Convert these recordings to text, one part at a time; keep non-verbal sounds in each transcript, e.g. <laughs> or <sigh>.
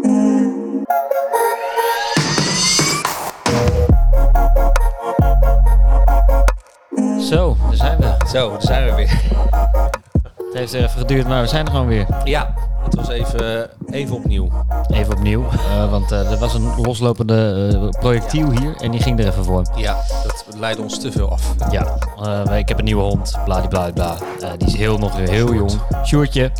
Zo, daar zijn we. Zo, daar zijn we weer. Het heeft even geduurd, maar we zijn er gewoon weer. Ja, het was even, even opnieuw. Even opnieuw, eh, want eh, er was een loslopende eh, projectiel hier en die ging er even voor. Ja, dat leidde ons te veel af. Ja, ik heb een nieuwe hond, bladibladibla. Eh die is heel, nog heel jong. Sjoertje.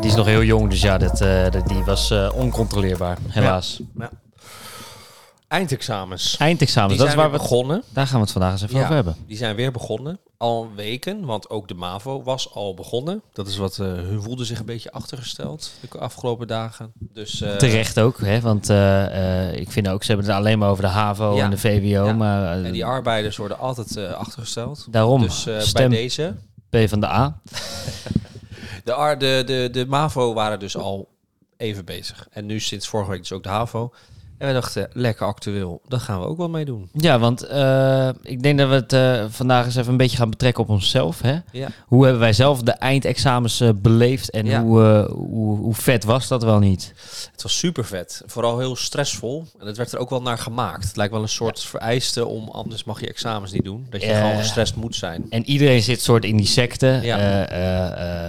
Die is nog heel jong, dus ja, dat, eh, dat- die was eh, oncontroleerbaar, helaas. Eindexamens. Eindexamen, Die dat is waar we begonnen. daar gaan we het vandaag eens even Ja, over hebben. Die zijn weer begonnen. Al weken, want ook de MAVO was al begonnen. Dat is wat, eh, hun voelden zich een beetje achtergesteld de afgelopen dagen. Dus, Terecht ook, hè? want ik vind ook, ze hebben het alleen maar over de HAVO Ja. en de VWO, Ja. maar En die arbeiders worden altijd achtergesteld. daarom, Dus bij deze. P van de A. <laughs> De, de, de, de MAVO waren dus al even bezig. En nu sinds vorige week dus ook de HAVO. En wij dachten, lekker actueel, daar gaan we ook wel mee doen. Ja, want eh, ik denk dat we het eh, vandaag eens even een beetje gaan betrekken op onszelf. Hè? Ja. Hoe hebben wij zelf de eindexamens eh, beleefd en Ja. hoe, hoe, hoe vet was dat wel niet? Het was super vet. Vooral heel stressvol. En het werd er ook wel naar gemaakt. Het lijkt wel een soort vereiste om, anders mag je examens niet doen. Dat je gewoon gestrest moet zijn. En iedereen zit soort in die secte. Ja.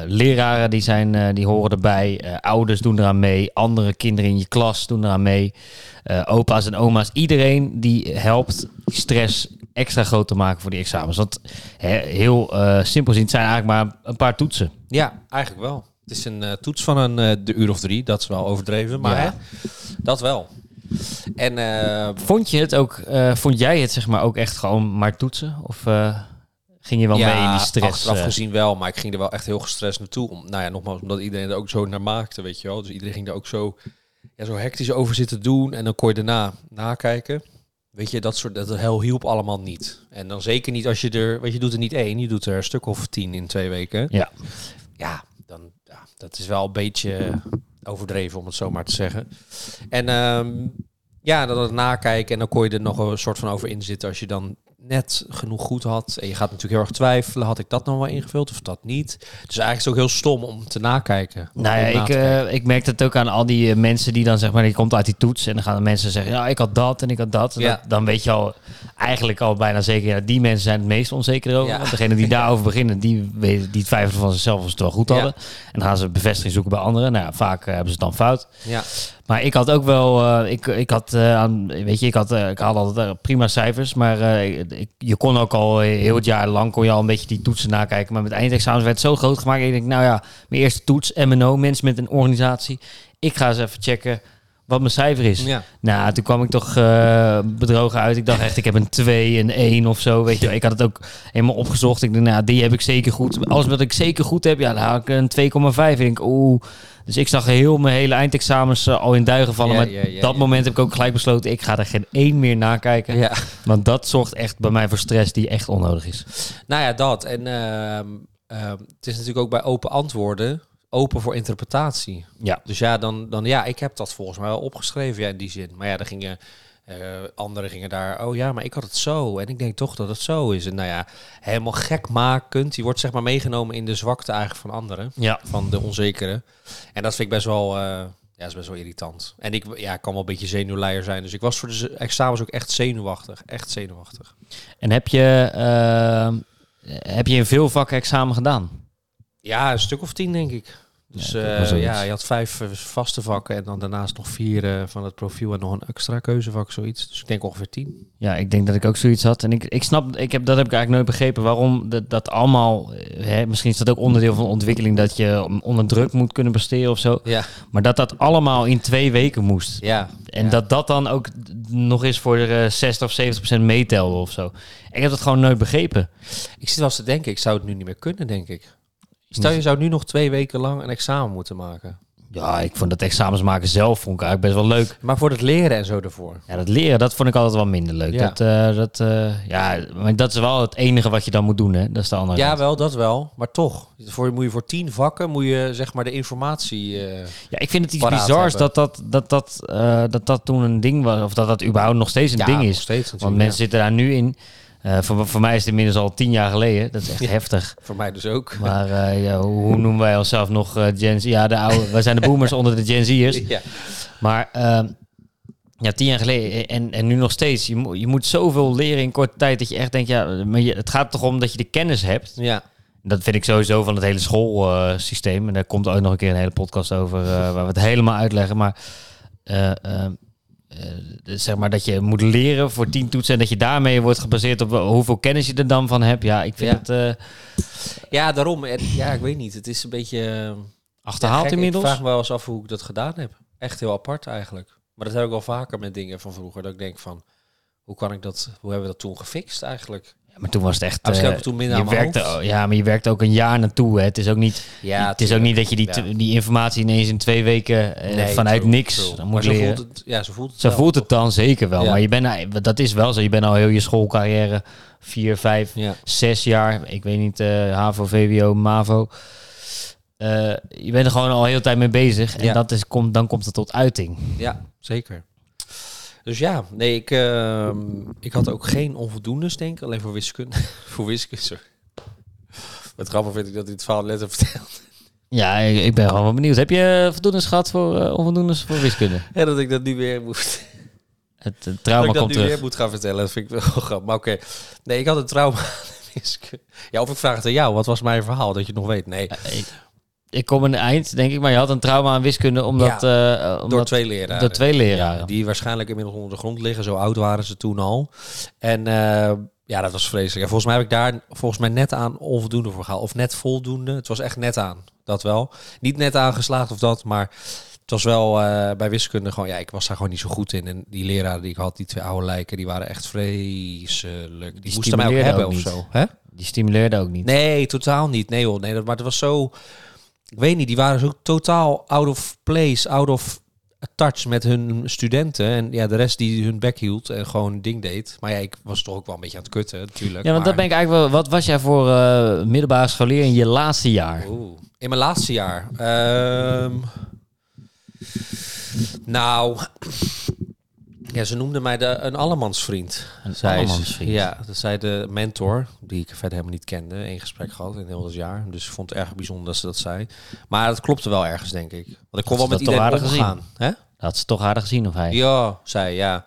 Leraren die, zijn, die horen erbij. Ouders doen eraan mee. Andere kinderen in je klas doen eraan mee. Eh, opa's en oma's. Iedereen die helpt stress extra groot te maken voor die examens. Want heel eh, simpel gezien, het zijn eigenlijk maar een paar toetsen. Ja, eigenlijk wel. Het is een eh, toets van een de uur of drie. Dat is wel overdreven, maar Ja. hè, dat wel. En Vond je het ook, vond jij het zeg maar ook echt gewoon maar toetsen? Of ging je wel mee in die stress? achteraf gezien wel, maar ik ging er wel echt heel gestrest naartoe. Om, nou ja, nogmaals, omdat iedereen er ook zo naar maakte, weet je wel. Dus iedereen ging er ook zo, ja, zo hectisch over zitten doen. En dan kon je daarna nakijken. Weet je, dat soort, dat hielp allemaal niet. En dan zeker niet als je er, weet je, doet er niet één, je doet er een stuk of tien in twee weken. Ja. Ja, dan, ja, dat is wel een beetje overdreven om het zo maar te zeggen. En ehm, ja, dan het nakijken en dan kon je er nog een soort van over inzitten als je dan net genoeg goed had. En je gaat natuurlijk heel erg twijfelen, had ik dat nou wel ingevuld of dat niet? Dus eigenlijk is het ook heel stom om te nakijken. om Nou ja, ik, eh, ik merk het ook aan al die eh, mensen die dan zeg maar, die komt uit die toets en dan gaan de mensen zeggen, ja, ik had dat en ik had dat. En Ja. dat- dan weet je al eigenlijk al bijna zeker, ja, die mensen zijn het meest onzeker over. Ja. Want degene die <laughs> daarover beginnen, die, weten, die twijfelen van zichzelf of ze het wel goed hadden. En dan gaan ze bevestiging zoeken bij anderen. Nou ja, vaak eh, hebben ze het dan fout. ja. Maar ik had ook wel, eh, ik, ik had, eh, weet je, ik had, eh, ik had altijd prima cijfers, maar je kon ook al heel het jaar lang kon je al een beetje die toetsen nakijken. Maar met eindexamens werd het zo groot gemaakt. Ik denk, nou ja, mijn eerste toets, MNO, mensen met een organisatie. Ik ga eens even checken wat mijn cijfer is. ja. Nou, toen kwam ik toch eh, bedrogen uit. Ik dacht echt, ik heb een 2, een 1 of zo. Weet je, wel. ik had het ook helemaal opgezocht. Ik dacht, nou, die heb ik zeker goed. Alles wat ik zeker goed heb, ja, dan haal ik een 2,5. Ik denk, oeh. Dus ik zag heel mijn hele eindexamens eh, al in duigen vallen. Ja, maar ja, ja, dat moment heb ik ook gelijk besloten, ik ga er geen één meer nakijken. ja. Want dat zorgt echt bij mij voor stress die echt onnodig is. Nou ja, dat. En ehm, ehm, het is natuurlijk ook bij open antwoorden open voor interpretatie. Ja. Dus ja, dan, dan ja, ik heb dat volgens mij wel opgeschreven ja, in die zin. Maar ja, dan gingen eh, anderen gingen daar, oh ja, maar ik had het zo. En ik denk toch dat het zo is. En nou ja, helemaal gek makend. Die wordt zeg maar meegenomen in de zwakte eigenlijk van anderen. Ja. Van de onzekere. En dat vind ik best wel, eh, ja, is best wel irritant. En ik ja, kan wel een beetje zenuwleier zijn. Dus ik was voor de examens ook echt zenuwachtig. Echt zenuwachtig. En heb je, eh, heb je in veel vakken examen gedaan? Ja, een stuk of tien denk ik. Dus Ja, zoiets. ja, je had vijf eh, vaste vakken en dan daarnaast nog vier eh, van het profiel en nog een extra keuzevak, zoiets. Dus ik denk ongeveer tien. Ja, ik denk dat ik ook zoiets had. En ik, ik snap, ik heb, dat heb ik eigenlijk nooit begrepen waarom dat, dat allemaal. eh, Hè, misschien is dat ook onderdeel van de ontwikkeling dat je onder druk moet kunnen presteren of zo. Ja, Maar dat dat allemaal in twee weken moest. ja. En ja. dat dat dan ook nog eens voor de 60 of 70 procent meetelde of zo. Ik heb dat gewoon nooit begrepen. Ik zit wel eens te denken, ik zou het nu niet meer kunnen, denk ik. Stel, je zou nu nog twee weken lang een examen moeten maken. Ja, ik vond dat examens maken zelf vond ik eigenlijk best wel leuk. Maar voor het leren en zo ervoor. Ja, dat leren, dat vond ik altijd wel minder leuk. Ja. Dat, eh, dat, eh, ja, maar dat is wel het enige wat je dan moet doen, hè? Dat is de andere Ja, kant. wel, dat wel. Maar toch, voor, moet je voor tien vakken moet je zeg maar de informatie... eh, Ja, ik vind het iets bizars hebben. dat dat, dat, dat, dat dat toen een ding was. Of dat dat überhaupt nog steeds een ja, ding is. steeds. Want mensen zitten daar nu in. Eh, voor, voor mij is het inmiddels al tien jaar geleden. Dat is echt Ja. heftig. Voor mij dus ook. Maar eh, ja, hoe, hoe noemen wij onszelf nog eh, Gen Z? Ja, de oude, wij zijn de boomers <laughs> onder de Gen Z'ers. Ja. Maar ehm, ja, tien jaar geleden en, en nu nog steeds. Je, moet je moet zoveel leren in korte tijd dat je echt denkt, ja, maar je, het gaat toch om dat je de kennis hebt. ja. Dat vind ik sowieso van het hele schoolsysteem. en daar komt ook nog een keer een hele podcast over waar we het helemaal uitleggen. Maar eh, eh, eh, zeg maar dat je moet leren voor tien toetsen en dat je daarmee wordt gebaseerd op hoeveel kennis je er dan van hebt. Ja, ik vind Ja. het eh, ja, daarom. Ja, ik weet niet. Het is een beetje... eh, achterhaald ja, inmiddels. Ik vraag me wel eens af hoe ik dat gedaan heb. Echt heel apart eigenlijk. Maar dat heb ik wel vaker met dingen van vroeger. Dat ik denk van... Hoe kan ik dat... Hoe hebben we dat toen gefixt eigenlijk? Maar toen was het echt. Ik toen minder je werkte, hoofd. Ja, maar je werkt ook een jaar naartoe. Hè. Het is ook niet, Ja, het is ook niet dat je die, Ja. die informatie ineens in twee weken Nee, vanuit true, niks true. dan Maar moet zo leren. voelt het, ja, zo voelt het Zo wel, voelt het dan zeker wel. Ja. Maar je bent, nou- dat is wel zo. Je bent al heel je schoolcarrière, vier, vijf, Ja. zes jaar. Ik weet niet, eh HAVO, VWO, MAVO. Eh, je bent er gewoon al heel de tijd mee bezig. En dat is, komt, dan komt het tot uiting. ja, zeker. Dus ja, nee, ik, ehm, ik had ook geen onvoldoendes, denk ik. Alleen voor wiskunde. <laughs> voor wiskunde, sorry. Wat grappig vind ik dat hij het verhaal net heeft verteld. Ja, ik, ik ben gewoon wel benieuwd. Heb je voldoendes gehad voor uh, onvoldoendes voor wiskunde? <laughs> En dat ik dat nu weer moet... Het eh, dat trauma ik dat komt nu terug. weer moet gaan vertellen. Dat vind ik wel <laughs> grappig. Maar oké. Nee, ik had een trauma. Ja, of ik vraag het aan jou. Wat was mijn verhaal? Dat je het nog weet. Nee, Eh, ik, ik kom een eind, denk ik. Maar je had een trauma aan wiskunde omdat... eh, omdat door twee leraren. door twee leraren. Ja, die waarschijnlijk inmiddels onder de grond liggen. Zo oud waren ze toen al. En eh, ja, dat was vreselijk. En volgens mij heb ik daar volgens mij net aan onvoldoende voor gehaald. Of net voldoende. Het was echt net aan. Dat wel. Niet net aangeslaagd of dat, maar... Het was wel eh, bij wiskunde gewoon, ja, ik was daar gewoon niet zo goed in. En die leraren die ik had, die twee oude lijken, die waren echt vreselijk. Die, Die moesten mij ook hebben ook of niet. zo. Hè? Die stimuleerde ook niet. Nee, totaal niet. Nee hoor, nee, dat, maar het was zo... Ik weet niet, die waren zo totaal out of place, out of touch met hun studenten. En ja, de rest die hun bek hield en gewoon ding deed. Maar ja, ik was toch ook wel een beetje aan het kutten, natuurlijk. Ja, want dat ben ik eigenlijk wel... Wat was jij voor eh, middelbare scholier in je laatste jaar? Oeh. In mijn laatste jaar. Ehm, nou... Ja, ze noemden mij de, een allemansvriend. Een Zij is- allemansvriend. Ja, dat zei de mentor, die ik verder helemaal niet kende. Eén gesprek gehad in heel dat jaar. Dus ik vond het erg bijzonder dat ze dat zei. Maar dat klopte wel ergens, denk ik. Want ik kon wel met iedereen omgaan. Hè? Dat had ze toch aardig gezien of hij? Ja, zei ja.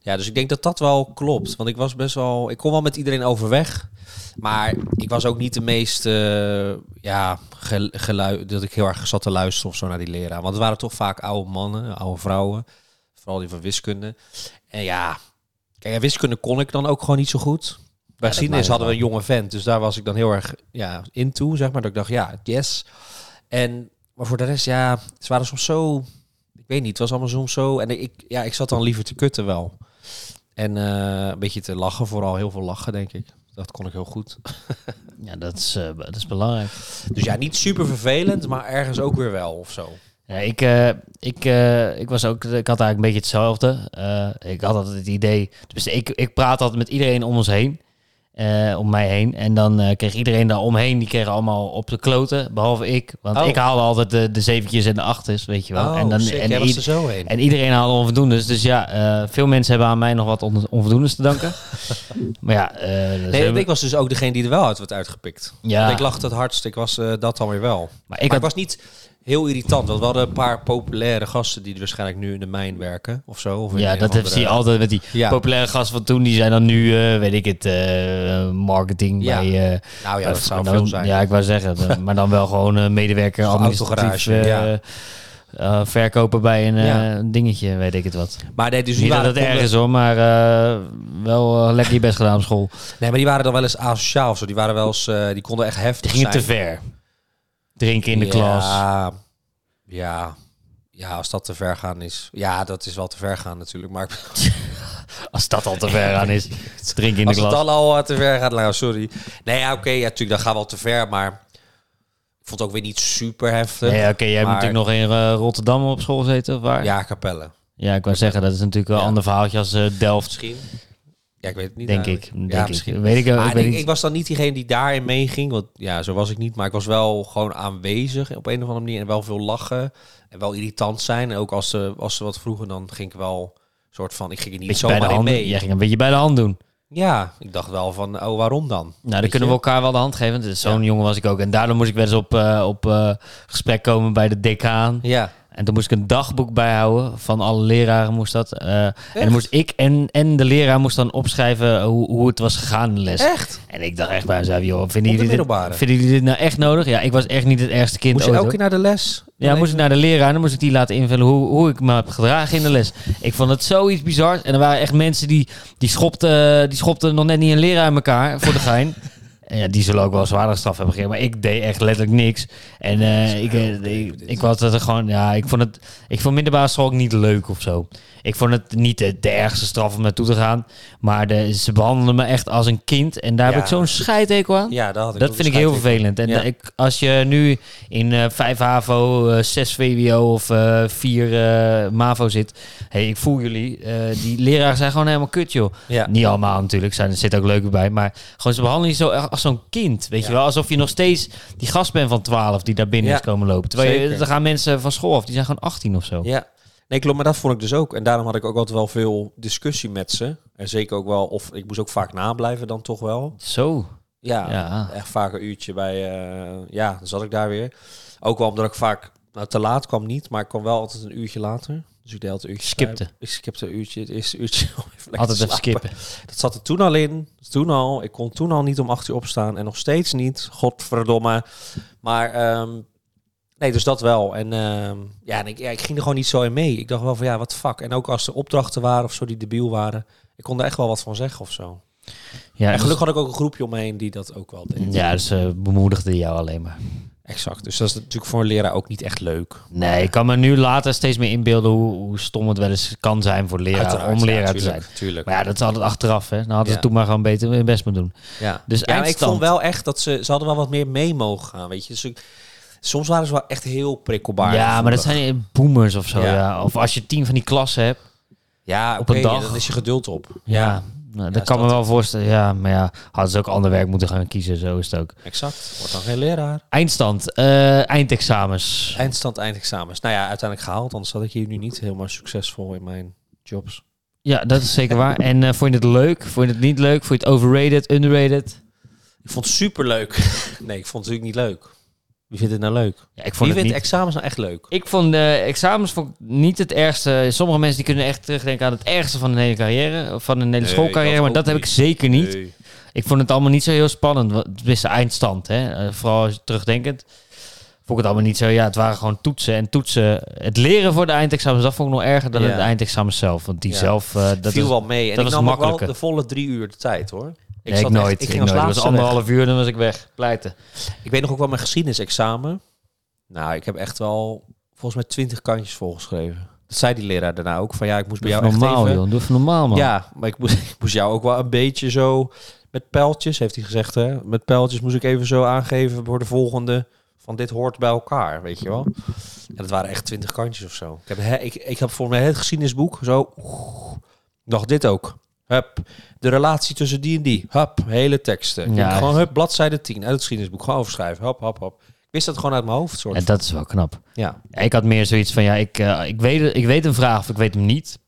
Ja, dus ik denk dat dat wel klopt. Want ik was best wel... Ik kon wel met iedereen overweg. Maar ik was ook niet de meest... eh, ja, gel- gelui, dat ik heel erg zat te luisteren of zo naar die leraar. Want het waren toch vaak oude mannen, oude vrouwen. Vooral die van wiskunde. En ja... Kijk, wiskunde kon ik dan ook gewoon niet zo goed. Bij geschiedenis hadden we een jonge vent. Dus daar was ik dan heel erg ja, into, zeg maar. Dat ik dacht, ja, yes. En, maar voor de rest, ja... Ze waren soms zo... Ik weet niet, het was allemaal soms zo... En ik, ja, ik zat dan liever te kutten wel. En eh, een beetje te lachen, vooral heel veel lachen, denk ik. Dat kon ik heel goed. Ja, dat is, eh, dat is belangrijk. Dus ja, niet super vervelend, maar ergens ook weer wel of zo. Ja, ik, eh, ik, eh, ik was ook, ik had eigenlijk een beetje hetzelfde. Eh, ik had altijd het idee, dus ik, ik praat altijd met iedereen om ons heen, om mij heen. En dan kreeg iedereen daar omheen, die kregen allemaal op de kloten, behalve ik. Want Oh. ik haalde altijd de, de zeventjes en de achters, weet je wel. en, dan, sick, en, was er zo heen. en iedereen haalde onvoldoendes. Dus ja, veel mensen hebben aan mij nog wat on- onvoldoendes te danken. <laughs> maar ja, dus Nee, ik was dus ook degene die er wel uit werd uitgepikt. ja Want ik lachte het hardst, ik was dat dan weer wel. maar Ik ik maar had ik was niet heel irritant, want we hadden een paar populaire gasten die waarschijnlijk nu in de mijn werken of zo. Of Ja, dat je andere- altijd met die Ja. populaire gasten van toen. Die zijn dan nu, eh, weet ik het, eh, marketing Ja. bij... eh, Nou ja, dat zou dan- veel zijn. Ja, ik wou zeggen. dan- <laughs> maar dan wel gewoon medewerker, administratief ja. verkopen bij een Ja. dingetje, weet ik het wat. Maar nee, dus die Niet dat waren, het erg is hoor, maar wel lekker je best gedaan op school. nee, maar die waren dan wel eens asociaal zo. Die waren wel eens, die konden echt heftig Die gingen te zijn. ver. Drinken in de klas. Ja, ja, als dat te ver gaan is. Ja, dat is wel te ver gaan natuurlijk. Maar <laughs> Als dat al te ver aan is. Drinken in de als het klas. dan al eh, te ver gaat, nou sorry. Nee, ja, oké, ja, natuurlijk, dat gaat wel te ver. Maar ik vond het ook weer niet super heftig. Nee, oké, jij hebt maar- natuurlijk nog in eh, Rotterdam op school gezeten, of waar? Ja, Capelle. Ja, ik wou zeggen, dat is natuurlijk wel een ander verhaaltje als eh, Delft, Misschien. Ja, ik weet het niet. denk ik. Denk ja, ik. misschien. Weet ik, ik weet ik, was dan niet diegene die daarin meeging. Want ja, zo was ik niet. Maar ik was wel gewoon aanwezig op een of andere manier. En wel veel lachen. En wel irritant zijn. En ook als ze, als ze wat vroegen, dan ging ik wel soort van... Ik ging er niet beetje bij de zomaar in hand, mee. Jij ging een beetje bij de hand doen. Ja, ik dacht wel van, oh, waarom dan? Nou, dan Weet kunnen we elkaar wel de hand geven. Dus Zo'n Ja. jongen was ik ook. En daardoor moest ik wel eens op, eh, op eh, gesprek komen bij de decaan. Ja. En toen moest ik een dagboek bijhouden van alle leraren moest dat. eh, en dan moest ik en, en de leraar moest dan opschrijven hoe, hoe het was gegaan in de les. Echt? En ik dacht echt bij mezelf, joh, vinden jullie, dit, vinden jullie dit nou echt nodig? Ja, ik was echt niet het ergste kind Moest je ooit, elke keer naar de les? Ja, moest ik naar de leraar en dan moest ik die laten invullen hoe, hoe ik me heb gedragen in de les. Ik vond het zoiets bizar. En er waren echt mensen die, die, schopten, die schopten nog net niet een leraar in elkaar voor de gein. <laughs> En ja, die zullen ook wel zwaardere straf hebben gegeven. Maar ik deed echt letterlijk niks. En eh, ik, eh, ik, ik was er gewoon, ja, ik vond het, ik vond middelbare school ook niet leuk of zo. Ik vond het niet de, de ergste straf om naartoe te gaan. Maar de, ze behandelden me echt als een kind. En daar heb ik zo'n scheidhekel aan. Ja, dat had ik Dat vind ik heel vervelend. En Ja. ik, als je nu in eh 5 HAVO, eh 6 VWO of eh 4 eh, MAVO zit. hey, ik voel jullie. die leraren zijn gewoon helemaal kut, joh. Ja. Niet allemaal natuurlijk, zijn, er zit ook leuke bij. Maar gewoon ze behandelen je zo echt als zo'n kind. Weet Ja. je wel? Alsof je nog steeds die gast bent van 12 die daar binnen Ja, is komen lopen. Terwijl je, er gaan mensen van school af, die zijn gewoon 18 of zo. Ja. Nee, klopt, maar dat vond ik dus ook. En daarom had ik ook altijd wel veel discussie met ze. En zeker ook wel, of ik moest ook vaak nablijven dan toch wel. Zo. Ja, Ja. echt vaak een uurtje bij, eh, ja, dan zat ik daar weer. Ook wel omdat ik vaak, nou te laat kwam niet, maar ik kwam wel altijd een uurtje later. Dus ik deed altijd uurtje. Skipte. bij- Ik skipte een uurtje, het eerste uurtje. <laughs> om even Altijd even skippen. Dat zat er toen al in. Toen al. Ik kon toen al niet om acht uur opstaan. En nog steeds niet. Godverdomme. Maar ehm, nee, dus dat wel. En ehm, ja, en ik, ja, ik ging er gewoon niet zo in mee. Ik dacht wel van ja, wat fuck. En ook als er opdrachten waren of zo die debiel waren. Ik kon er echt wel wat van zeggen of zo. Ja, en dus- gelukkig had ik ook een groepje om me heen die dat ook wel deed. ja, dus ze bemoedigden jou alleen maar. Exact. Dus dat is natuurlijk voor een leraar ook niet echt leuk. Nee, ik kan me nu later steeds meer inbeelden hoe, hoe stom het wel eens kan zijn voor leraar Uiteraard, om ja, leraar te zijn. tuurlijk. Maar ja, dat is altijd achteraf, hè. Dan hadden ze Ja. toen maar gewoon beter hun best moeten doen. Ja. Dus ja, maar ik vond wel echt dat ze... Ze hadden wel wat meer mee mogen gaan, weet je. Dus ik- soms waren ze wel echt heel prikkelbaar. ja, maar dat zijn boomers of zo, ja. Ja. Of als je tien van die klassen hebt, Ja, op oké, een dag. dan is je geduld op. ja. Nou, dat kan me wel voorstellen. Ja, maar ja, hadden ze ook ander werk moeten gaan kiezen. Zo is het ook. Exact. Wordt dan geen leraar. Eindstand, eh, eindexamens. Eindstand, eindexamens. Nou ja, uiteindelijk gehaald. Anders zat ik hier nu niet helemaal succesvol in mijn jobs. Ja, dat is zeker waar. En eh, vond je het leuk? Vond je het niet leuk? Vond je het overrated, underrated? Ik vond het super leuk. <laughs> nee, ik vond het natuurlijk niet leuk. Wie vindt het nou leuk? Ja, ik vond Wie het vindt niet. examens nou echt leuk? Ik vond de examens vond ik niet het ergste. Sommige mensen die kunnen echt terugdenken aan het ergste van een hele carrière. Of van een hele Nee, schoolcarrière. Maar dat heb ik zeker niet. Nee. Ik vond het allemaal niet zo heel spannend. is de eindstand, hè. Eh, vooral als je terugdenkend. Vond ik het allemaal niet zo. Ja, het waren gewoon toetsen. En toetsen, het leren voor de eindexamens, dat vond ik nog erger dan Ja. het eindexamen zelf. Want die Ja. zelf, eh, dat viel is, wel mee. En dat ik is nam ook wel makkelijker. de volle drie uur de tijd, hoor. Ik, ik zat nooit. echt- ik ik ging nooit. als was weg. anderhalf uur, dan was ik weg. Pleiten. Ik weet nog ook wel mijn geschiedenisexamen. Nou, ik heb echt wel volgens mij twintig kantjes volgeschreven. Dat zei die leraar daarna ook. Van ja, ik moest bij jou even echt normaal, even... joh. Doe even normaal, man. Ja, maar ik moest, <laughs> ik moest jou ook wel een beetje zo... Met pijltjes, heeft hij gezegd, hè. Met pijltjes moest ik even zo aangeven voor de volgende... Van dit hoort bij elkaar, weet je wel. En dat waren echt twintig kantjes of zo. Ik heb, he, ik, ik heb voor mij het geschiedenisboek zo... Nog dit ook. Hup. De relatie tussen die en die. Hup. Hele teksten. Ja, gewoon hup, bladzijde 10 uit het geschiedenisboek. Gewoon overschrijven. Hop, hop, hop. Ik wist dat gewoon uit mijn hoofd. Soort En dat is wel knap. Ja. Ik had meer zoiets van, ja, ik, eh, ik, weet, ik weet een vraag of ik weet hem niet.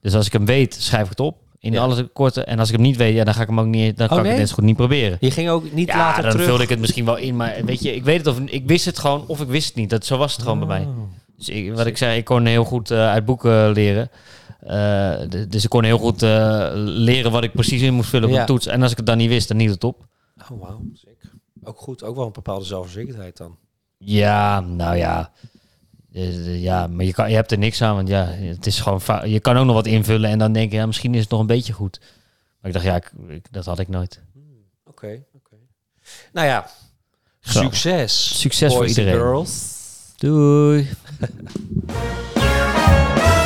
Dus als ik hem weet, schrijf ik het op. In Ja. alles korte. En als ik hem niet weet, ja, dan ga ik hem ook niet. Dan kan ik het net zo goed niet proberen. Je ging ook niet Ja, later dan terug. vulde ik het misschien wel in. Maar weet je, ik weet het of ik wist het gewoon of ik wist het niet. Dat, zo was het gewoon bij mij. Oh. Dus ik, wat ik zei, ik kon heel goed eh, uit boeken leren. Eh, dus ik kon heel goed eh, leren wat ik precies in moest vullen op Ja. een toets. En als ik het dan niet wist, dan niet het op. Oh, wauw. Ook goed. Ook wel een bepaalde zelfverzekerdheid dan. Ja, nou ja. Eh, ja, maar je, kan, je hebt er niks aan, want ja, het is gewoon je kan ook nog wat invullen en dan denk je, ja, misschien is het nog een beetje goed. Maar ik dacht, ja, ik, ik- dat had ik nooit. Oké, oké. Nou ja, Zo. succes. Succes voor boys iedereen. girls. Doei. <laughs>